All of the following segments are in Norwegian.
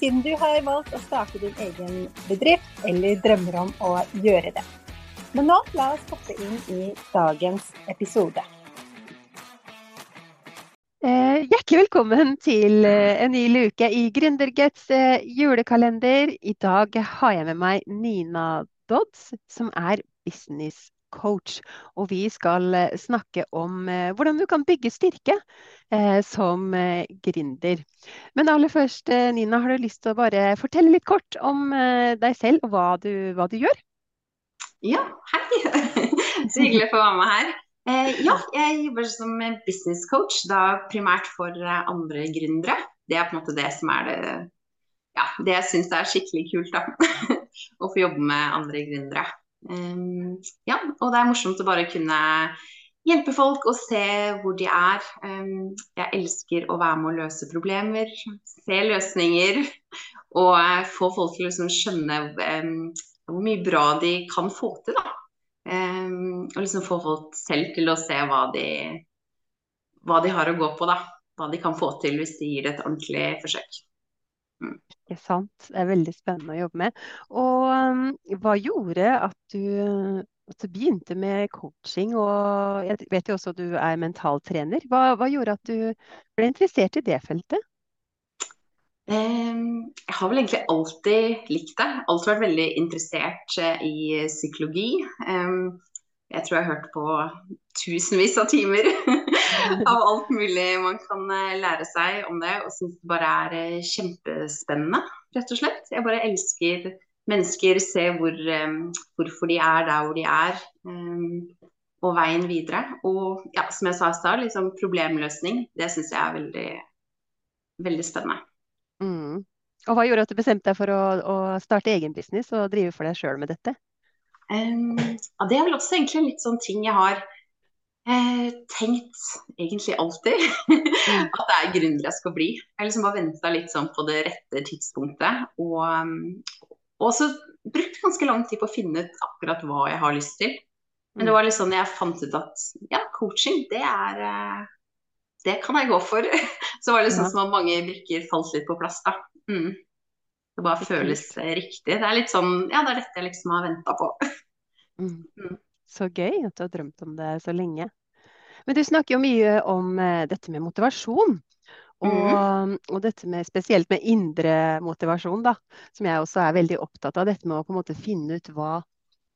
siden du har valgt å starte din egen bedrift eller drømmer om å gjøre det. Men nå, la oss hoppe inn i dagens episode. Eh, hjertelig velkommen til eh, en ny luke i Gründerguts eh, julekalender. I dag har jeg med meg Nina Dodds, som er business coach. Og vi skal eh, snakke om eh, hvordan du kan bygge styrke eh, som gründer. Men aller først, Nina, har du lyst til å bare fortelle litt kort om deg selv og hva du, hva du gjør? Ja, hei. Så hyggelig å få være med her. Ja, jeg jobber som business coach, da primært for andre gründere. Det er på en måte det som er det, ja, det jeg syns er skikkelig kult, da. å få jobbe med andre gründere. Um, ja, og det er morsomt å bare kunne hjelpe folk og se hvor de er. Um, jeg elsker å være med å løse problemer, se løsninger og uh, få folk til å liksom skjønne um, hvor mye bra de kan få til. da. Og liksom få folk selv til å se hva de, hva de har å gå på. da. Hva de kan få til hvis de gir det et ordentlig forsøk. Ikke sant. Det er veldig spennende å jobbe med. Og um, hva gjorde at du, at du, begynte med coaching? Og jeg vet jo også at du er mentaltrener. Hva, hva gjorde at du ble interessert i det feltet? Jeg har vel egentlig alltid likt det. Alltid vært veldig interessert eh, i psykologi. Jeg tror jeg har hørt på tusenvis av timer av alt mulig man kan eh, lære seg om det. Og syns det bare er eh, kjempespennende, rett og slett. Jeg bare elsker mennesker, se hvor, hvorfor de er der hvor de er. Og veien videre. Og ja, som jeg sa i stad, liksom problemløsning. Det syns jeg er veldig, veldig spennende. Mm. Og hva gjorde at du bestemte deg for å, å starte egen business og drive for deg sjøl med dette? Um, ja, det er vel også egentlig en litt sånn ting jeg har eh, tenkt egentlig alltid. Mm. at det er gründer jeg skal bli. Jeg har liksom bare venta litt sånn på det rette tidspunktet. Og, så brukte brukt ganske lang tid på å finne ut akkurat hva jeg har lyst til. Men det mm. var litt sånn jeg fant ut at ja, coaching, det er eh, det kan jeg gå for. Så var det sånn som at mange brikker falt litt på plass, da. Mm. Det bare føles riktig. Det er litt sånn Ja, det er dette jeg liksom har venta på. Mm. mm. Så gøy at du har drømt om det så lenge. Men du snakker jo mye om uh, dette med motivasjon. Og, mm. og, dette med spesielt med indre motivasjon, da. Som jeg også er veldig opptatt av. Dette med å på en måte finne ut hva,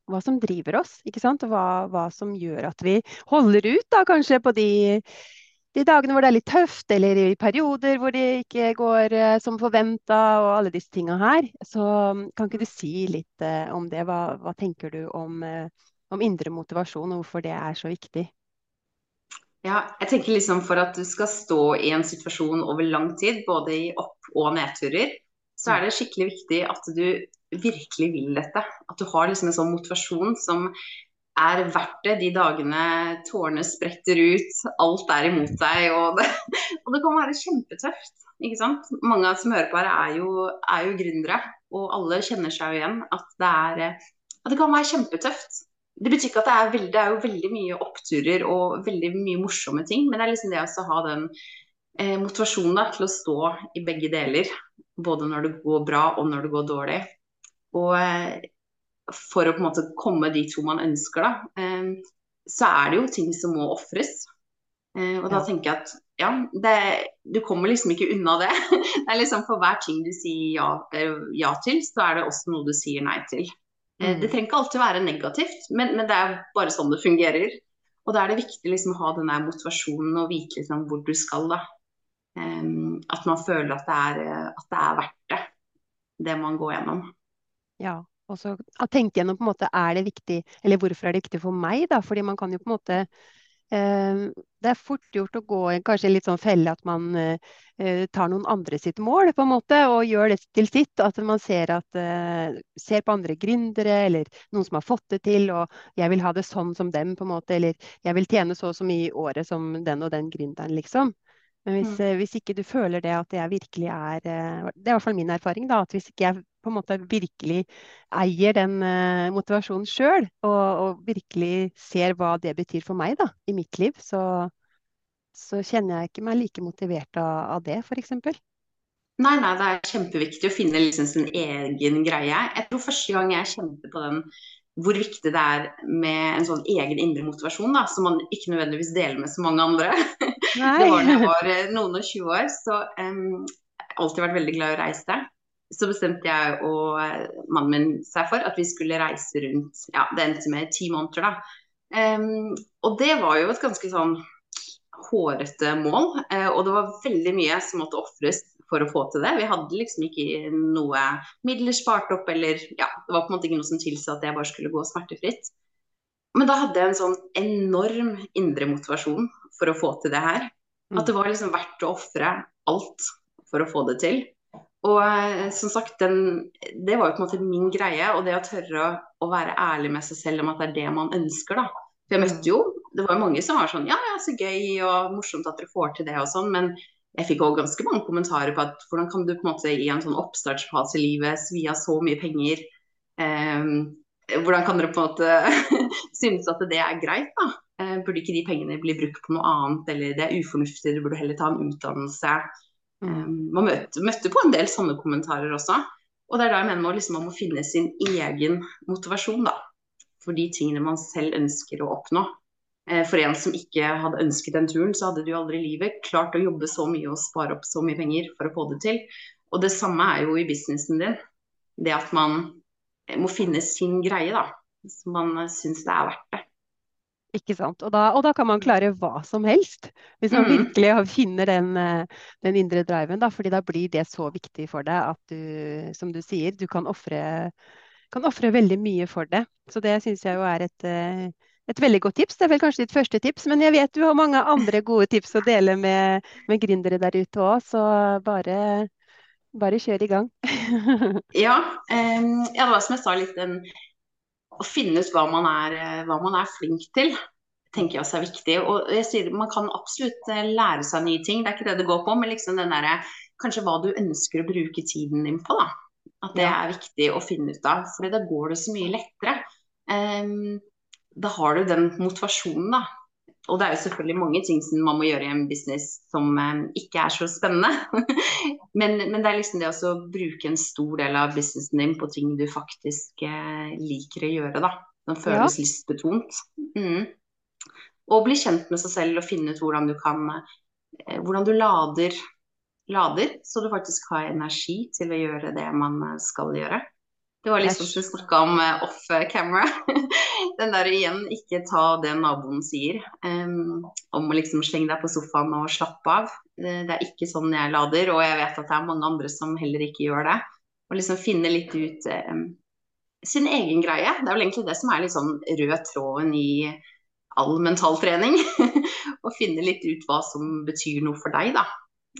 hva som driver oss. ikke sant? Hva, hva som gjør at vi holder ut, da, kanskje på de de dagene hvor det er litt tøft, eller i perioder hvor det ikke går uh, som forventa, og alle disse tinga her. Så kan ikke du si litt uh, om det? Hva, hva, tenker du om, om, indre motivasjon, og hvorfor det er så viktig? Ja, jeg tenker liksom For at du skal stå i en situasjon over lang tid, både i opp- og nedturer, så er det skikkelig viktig at du virkelig vil dette. At du har liksom en sånn motivasjon som er verdt det de dagene tårene spretter ut, alt er imot deg. Og det, og det kan være kjempetøft. ikke sant? Mange av som hører på her, er jo, er jo gründere. Og alle kjenner seg jo igjen at det, er, at det kan være kjempetøft. Det betyr ikke at det er, veldig, det er jo veldig mye oppturer og veldig mye morsomme ting, men det er liksom det å ha den eh, motivasjonen da, til å stå i begge deler. Både når det går bra og når det går dårlig. Og eh, for å på en måte komme dit hvor man ønsker, da, eh, så er det jo ting som må ofres. Eh, og da tenker jeg at ja, det, du kommer liksom ikke unna det. Det er liksom For hver ting du sier ja, eh, ja til, så er det også noe du sier nei til. Mm. Det trenger ikke alltid være negativt, men, men, det er bare sånn det fungerer. Og da er det viktig liksom å ha den der motivasjonen og vite liksom hvor du skal. da. Um, at man føler at det, er, at det er verdt det, det man går gjennom. Ja, og så tenke gjennom på en måte er det viktig, eller hvorfor er det viktig for meg, da. Fordi man kan jo på en måte Eh, det er fort gjort å gå i en litt sånn felle at man eh, tar noen andre sitt mål på en måte, og gjør det til sitt. At man ser, at, ser på andre gründere eller noen som har fått det til, og jeg vil ha det sånn som dem, på en måte. Eller jeg vil tjene så og så mye i året som den og den gründeren, liksom. Men hvis, mm. hvis, ikke du føler det at jeg virkelig er Det er i hvert fall min erfaring, da. At hvis ikke jeg på en måte virkelig eier den uh, motivasjonen sjøl, og, og, virkelig ser hva det betyr for meg da, i mitt liv, så, så kjenner jeg ikke meg like motivert av, av det, f.eks. Nei, nei, det er kjempeviktig å finne liksom sin egen greie. Jeg tror første gang jeg kjente på den hvor viktig det er med en sånn egen indre motivasjon, da, som man ikke nødvendigvis deler med så mange andre. det var da jeg var eh, noen og 20 år, så um, alltid vært veldig glad i å reise så bestemte jeg og eh, mannen min seg for at vi skulle reise rundt Ja, det endte med ti måneder, da. Um, og det var jo et ganske sånn hårete mål. Uh, og det var veldig mye som måtte ofres for å få til det. Vi hadde liksom ikke noe midler spart opp, eller ja, det var på en måte ikke noe som tilsa at jeg bare skulle gå smertefritt. Men da hadde jeg en sånn enorm indre motivasjon for å få til det her. At det var liksom verdt å ofre alt for å få det til. Og eh, som sagt, den, det var jo på en måte min greie. Og det å tørre å, å, være ærlig med seg selv om at det er det man ønsker, da. For jeg møtte jo Det var jo mange som var sånn Ja, ja, så gøy og morsomt at dere får til det og sånn. Men jeg fikk òg ganske mange kommentarer på at hvordan kan du på en måte i en sånn oppstartsfase i livet svi av så mye penger? Um, hvordan kan dere på en måte synes at det er greit, da? Uh, burde ikke de pengene bli brukt på noe annet, eller det er ufornuftig, du burde heller ta en utdannelse. Um, man møtte, møtte, på en del sånne kommentarer også. Og det er da jeg mener man, liksom, man må finne sin egen motivasjon, da. For de tingene man selv ønsker å oppnå. Eh, for en som ikke hadde ønsket den turen, så hadde du aldri i livet klart å jobbe så mye og spare opp så mye penger for å få det til. Og det samme er jo i businessen din. Det at man må finne sin greie, da. Som man syns det er verdt det. Ikke sant? Og da, og da, kan man klare hva som helst. Hvis man mm. virkelig finner den, eh, den, indre driven. Da, fordi da blir det så viktig for deg at du, som du sier, du kan ofre veldig mye for det. Så det syns jeg jo er et, eh, et, veldig godt tips. Det er vel kanskje ditt første tips, men jeg vet du har mange andre gode tips å dele med, med gründere der ute òg, så bare, bare kjør i gang. ja, um, ja, det var som jeg sa litt den å finne ut hva man, er, hva man er flink til, tenker jeg også er viktig. Og jeg sier, Man kan absolutt eh, lære seg nye ting, det er ikke det det går på. Men liksom den der, kanskje hva du ønsker å bruke tiden din på. da. At det er viktig å finne ut av. For da går det så mye lettere. Um, da har du den motivasjonen, da. Og det er jo selvfølgelig mange ting som man må gjøre i en business som eh, ikke er så spennende. men, men, det er liksom det å bruke en stor del av businessen din på ting du faktisk eh, liker å gjøre, da. Som føles ja. lystbetont. Mm. Og bli kjent med seg selv og finne ut hvordan du kan eh, Hvordan du lader, lader, så du faktisk har energi til å gjøre det man eh, skal gjøre. Det var liksom som vi snakka om uh, off camera. Den der igjen, ikke ta det naboen sier um, om å liksom slenge deg på sofaen og slappe av. Det, det er ikke sånn jeg lader, og jeg vet at det er mange andre som heller ikke gjør det. Og liksom finne litt ut um, sin egen greie. Det er vel egentlig det som er litt sånn rød tråden i all mentaltrening. Å finne litt ut hva som betyr noe for deg, da.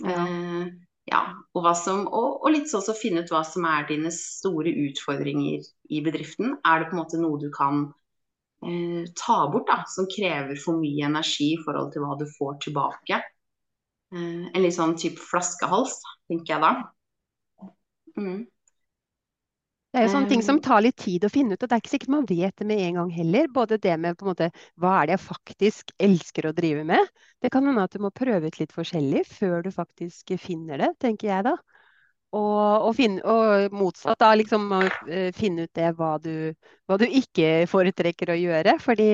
Ja. Uh, ja, og, som, og, og, litt sånn så finne ut hva som er dine store utfordringer i bedriften. Er det på en måte noe du kan eh, ta bort, da, som krever for mye energi i forhold til hva du får tilbake? Eh, en litt sånn type flaskehals, tenker jeg da. Mm. Det er jo sånne ting som tar litt tid å finne ut, og det er ikke sikkert man vet det med en gang heller. Både det med på en måte, hva er det jeg faktisk elsker å drive med. Det kan hende at du må prøve ut litt forskjellig før du faktisk finner det, tenker jeg da. Og, og, finne, og motsatt, da liksom uh, finne ut det hva du, hva du ikke foretrekker å gjøre. Fordi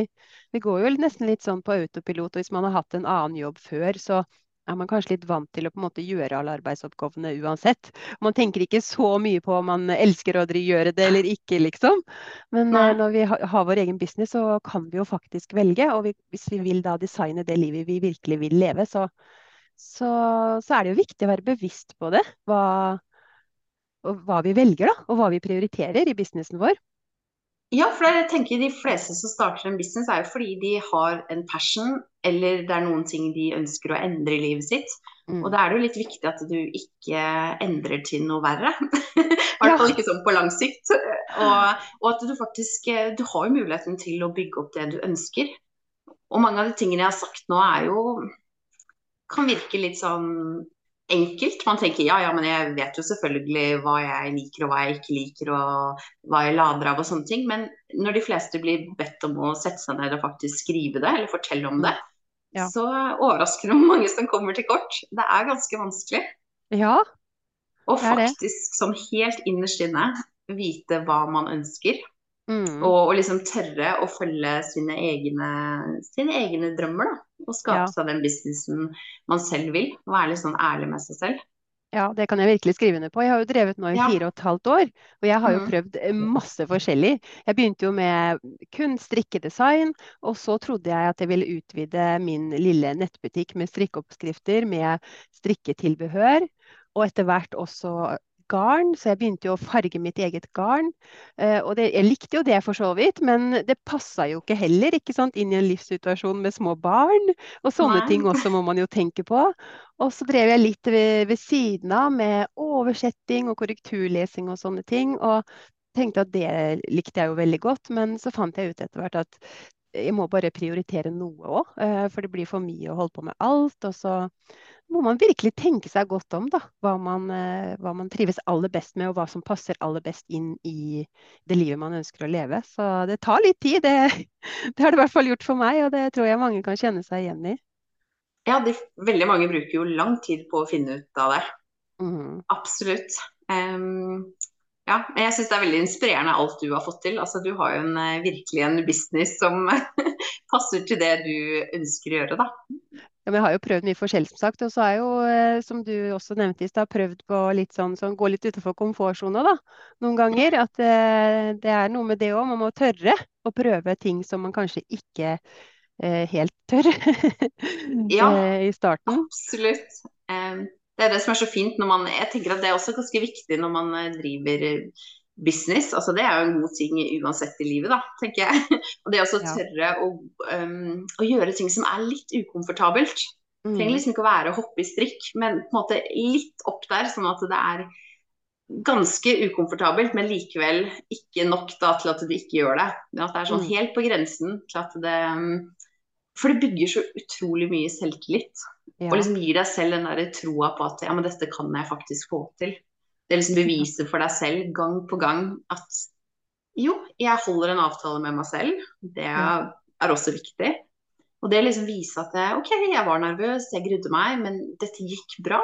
det går jo nesten litt sånn på autopilot, og hvis man har hatt en annen jobb før, så er man kanskje litt vant til å på en måte gjøre alle arbeidsoppgavene uansett. Man tenker ikke så mye på om man elsker å gjøre det eller ikke, liksom. Men Nei. når vi har vår egen business, så kan vi jo faktisk velge. Og vi, hvis vi vil da designe det livet vi virkelig vil leve, så, så, så er det jo viktig å være bevisst på det. Hva, hva vi velger, da. Og hva vi prioriterer i businessen vår. Ja, for jeg tenker de fleste som starter en business er jo fordi de har en passion, eller det er noen ting de ønsker å endre i livet sitt. Mm. Og da er det jo litt viktig at du ikke endrer til noe verre. I hvert fall ikke sånn på lang sikt. Og, og, at du faktisk Du har jo muligheten til å bygge opp det du ønsker. Og mange av de tingene jeg har sagt nå er jo Kan virke litt sånn enkelt. Man tenker ja, ja, men jeg vet jo selvfølgelig hva jeg liker og hva jeg ikke liker, og hva jeg lader av og sånne ting. Men når de fleste blir bedt om å sette seg ned og faktisk skrive det, eller fortelle om det, ja. så overrasker det mange som kommer til kort. Det er ganske vanskelig. Ja. Og faktisk sånn helt innerst inne vite hva man ønsker. Mm. Og, og, liksom tørre å følge sine egne, sine egne drømmer, da. Og skape ja. seg den businessen man selv vil. Være litt sånn ærlig med seg selv. Ja, det kan jeg virkelig skrive under på. Jeg har jo drevet nå i ja. fire og et halvt år, og jeg har jo mm. prøvd masse forskjellig. Jeg begynte jo med kun strikkedesign, og så trodde jeg at jeg ville utvide min lille nettbutikk med strikkeoppskrifter med strikketilbehør, og etter hvert også garn, så jeg begynte jo å farge mitt eget garn. Eh, og det, jeg likte jo det for så vidt, men det passa jo ikke heller ikke sant, inn i en livssituasjon med små barn. Og sånne Nei. ting også må man jo tenke på. Og så drev jeg litt ved, ved siden av med oversetting og korrekturlesing og sånne ting. Og tenkte at det likte jeg jo veldig godt, men så fant jeg ut etter hvert at jeg må bare prioritere noe òg, eh, for det blir for mye å holde på med alt. Og så må man virkelig tenke seg godt om da, hva man, eh, hva man, trives aller best med, og hva som passer aller best inn i det livet man ønsker å leve. Så det tar litt tid. Det, det har det i hvert fall gjort for meg, og det tror jeg mange kan kjenne seg igjen i. Ja, de, veldig mange bruker jo lang tid på å finne ut av det. Mm. Absolutt. Um, ja, jeg syns det er veldig inspirerende alt du har fått til. Altså, du har jo en, eh, virkelig en business som passer til det du ønsker å gjøre, da. Ja, men jeg har jo prøvd mye forskjell, som sagt. Og så har jeg jo, eh, som du også nevnte i stad, prøvd på litt sånn, sånn gå litt utenfor komfortsona, da. Noen ganger. At eh, det er noe med det òg. Man må tørre å prøve ting som man kanskje ikke eh, helt tør ja, eh, i starten. Absolutt. Um, det er det som er så fint når man Jeg tenker at det er også ganske viktig når man driver business. Altså, det er jo en god ting uansett i livet, da, tenker jeg. Og det å tørre å, um, å, gjøre ting som er litt ukomfortabelt. Mm. Trenger liksom ikke å være å hoppe i strikk, men på en måte litt opp der, sånn at det er ganske ukomfortabelt, men likevel ikke nok da, til at du ikke gjør det. At det er sånn mm. helt på grensen til at det For det bygger så utrolig mye selvtillit. Ja. Og liksom gir deg selv den der troa på at ja, men dette kan jeg faktisk få til. Det liksom beviser for deg selv gang på gang at jo, jeg holder en avtale med meg selv. Det er, også viktig. Og det liksom viser at OK, jeg var nervøs, jeg grudde meg, men dette gikk bra.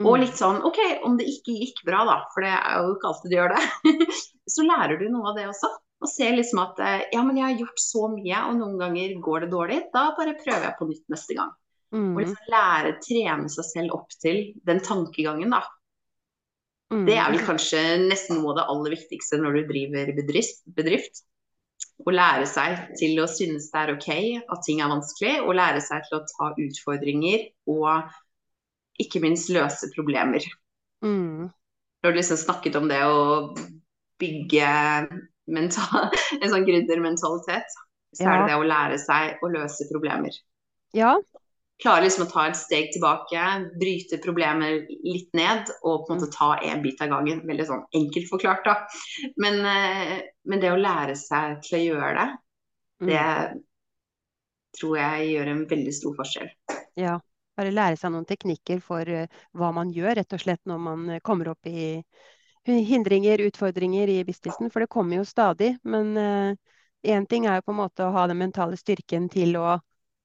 Mm. Og litt sånn OK, om det ikke gikk bra, da, for det er jo ikke alltid det gjør det, så lærer du noe av det også. Og ser liksom at ja, men jeg har gjort så mye, og noen ganger går det dårlig. Da bare prøver jeg på nytt neste gang. Mm. Og liksom lære, trene seg selv opp til den tankegangen, da. Mm. Det er vel kanskje nesten noe av det aller viktigste når du driver bedrift. bedrift. Å lære seg til å synes det er OK at ting er vanskelig, og lære seg til å ta utfordringer og ikke minst løse problemer. Mm. Du har liksom snakket om det å bygge mental, en sånn gründermentalitet. Så ja. er det det å lære seg å løse problemer. Ja, klarer liksom å ta et steg tilbake, bryte problemer litt ned og på en måte ta en bit av gangen. Veldig sånn enkelt forklart, da. Men, eh, men det å lære seg til å gjøre det, mm. det tror jeg gjør en veldig stor forskjell. Ja, bare lære seg noen teknikker for eh, hva man gjør, rett og slett når man kommer opp i hindringer, utfordringer i businessen. For det kommer jo stadig. Men én ting er jo på en måte å ha den mentale styrken til å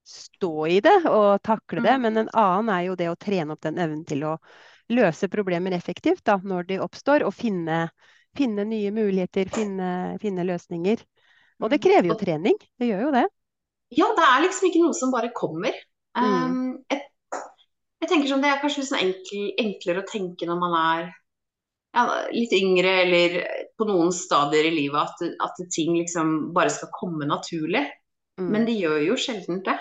stå i det og takle det. Mm. Men en annen er jo det å trene opp den evnen til å løse problemer effektivt da, når de oppstår, og finne, finne nye muligheter, finne, finne, løsninger. Og det mm. krever jo trening. Det gjør jo det. Ja, det er liksom ikke noe som bare kommer. Mm. Um, jeg, jeg, tenker sånn, Det er kanskje liksom enkel, enklere å tenke når man er ja, litt yngre eller på noen stadier i livet, at, at ting liksom bare skal komme naturlig. Mm. Men de gjør jo sjelden det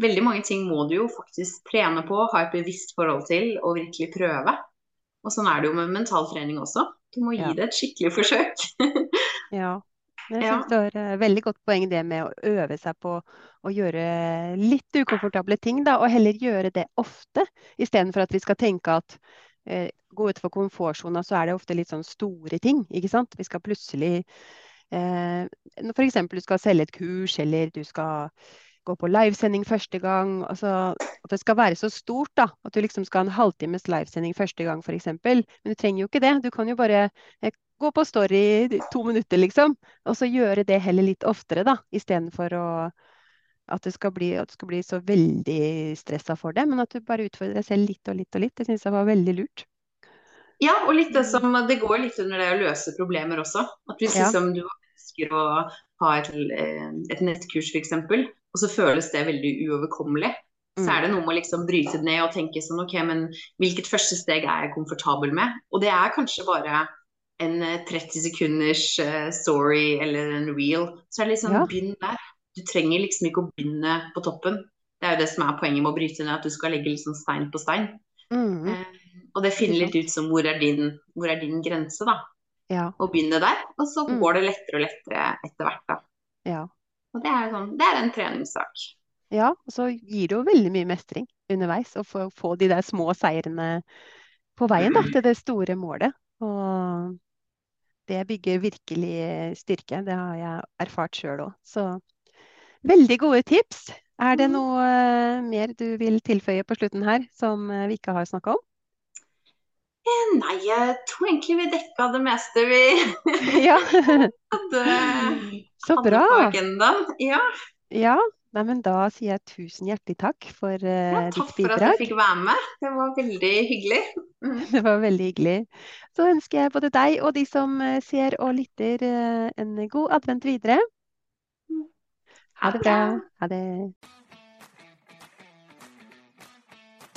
veldig mange ting må du jo faktisk trene på, ha et bevisst forhold til og virkelig prøve. Og sånn er det jo med mental trening også. Du må gi ja. det et skikkelig forsøk. ja. Jeg syns det var uh, veldig godt poeng det med å øve seg på å gjøre litt ukomfortable ting, da, og heller gjøre det ofte, istedenfor at vi skal tenke at eh, gå utenfor komfortsona, så er det ofte litt sånn store ting, ikke sant. Vi skal plutselig eh, F.eks. du skal selge et kurs, eller du skal gå på livesending første gang. Altså, at det skal være så stort, da. At du liksom skal ha en halvtimes livesending første gang, f.eks. Men du trenger jo ikke det. Du kan jo bare eh, gå på Story i to minutter, liksom. Og så gjøre det heller litt oftere, da. Istedenfor å at det, bli, at du skal bli så veldig stressa for det, men at du bare utfordrer deg selv litt og litt og litt. Det syns jeg var veldig lurt. Ja, og litt det som Det går litt under det å løse problemer også. At hvis ja. liksom, du ønsker å ha et, eh, et nettkurs f.eks., og så føles det veldig uoverkommelig. Så er det noe med å liksom bryte det ned og tenke sånn OK, men hvilket første steg er jeg komfortabel med? Og det er kanskje bare en 30 eh, sekunders eh, story eller en reel. Så er det liksom ja. begynn der. Du trenger liksom ikke å begynne på toppen. Det er jo det som er poenget med å bryte ned, at du skal legge liksom stein på stein. Mm. Eh, og det finner litt ut som hvor er din, hvor er din grense, da. Ja. Og begynne der. Og så mm. går det lettere og lettere etter hvert, da. Ja. Og det er, sånn, det er en treningssak. Ja, og så gir det jo veldig mye mestring underveis å få, få, de der små seirene på veien da, til det store målet. Og det bygger virkelig styrke. Det har jeg erfart sjøl òg. Så veldig gode tips. Er det mm. noe uh, mer du vil tilføye på slutten her, som uh, vi ikke har snakka om? Eh, nei, jeg tror egentlig vi dekka det meste vi hadde, Så bra. på agendaen. Ja. ja. Nei, men da sier jeg tusen hjertelig takk for uh, ja, ditt bidrag. Takk for at jeg fikk være med. Det var veldig hyggelig. Mm. Det var veldig hyggelig. Så ønsker jeg både deg og de som eh, ser og lytter, en god advent videre. Ha det bra. Ha det.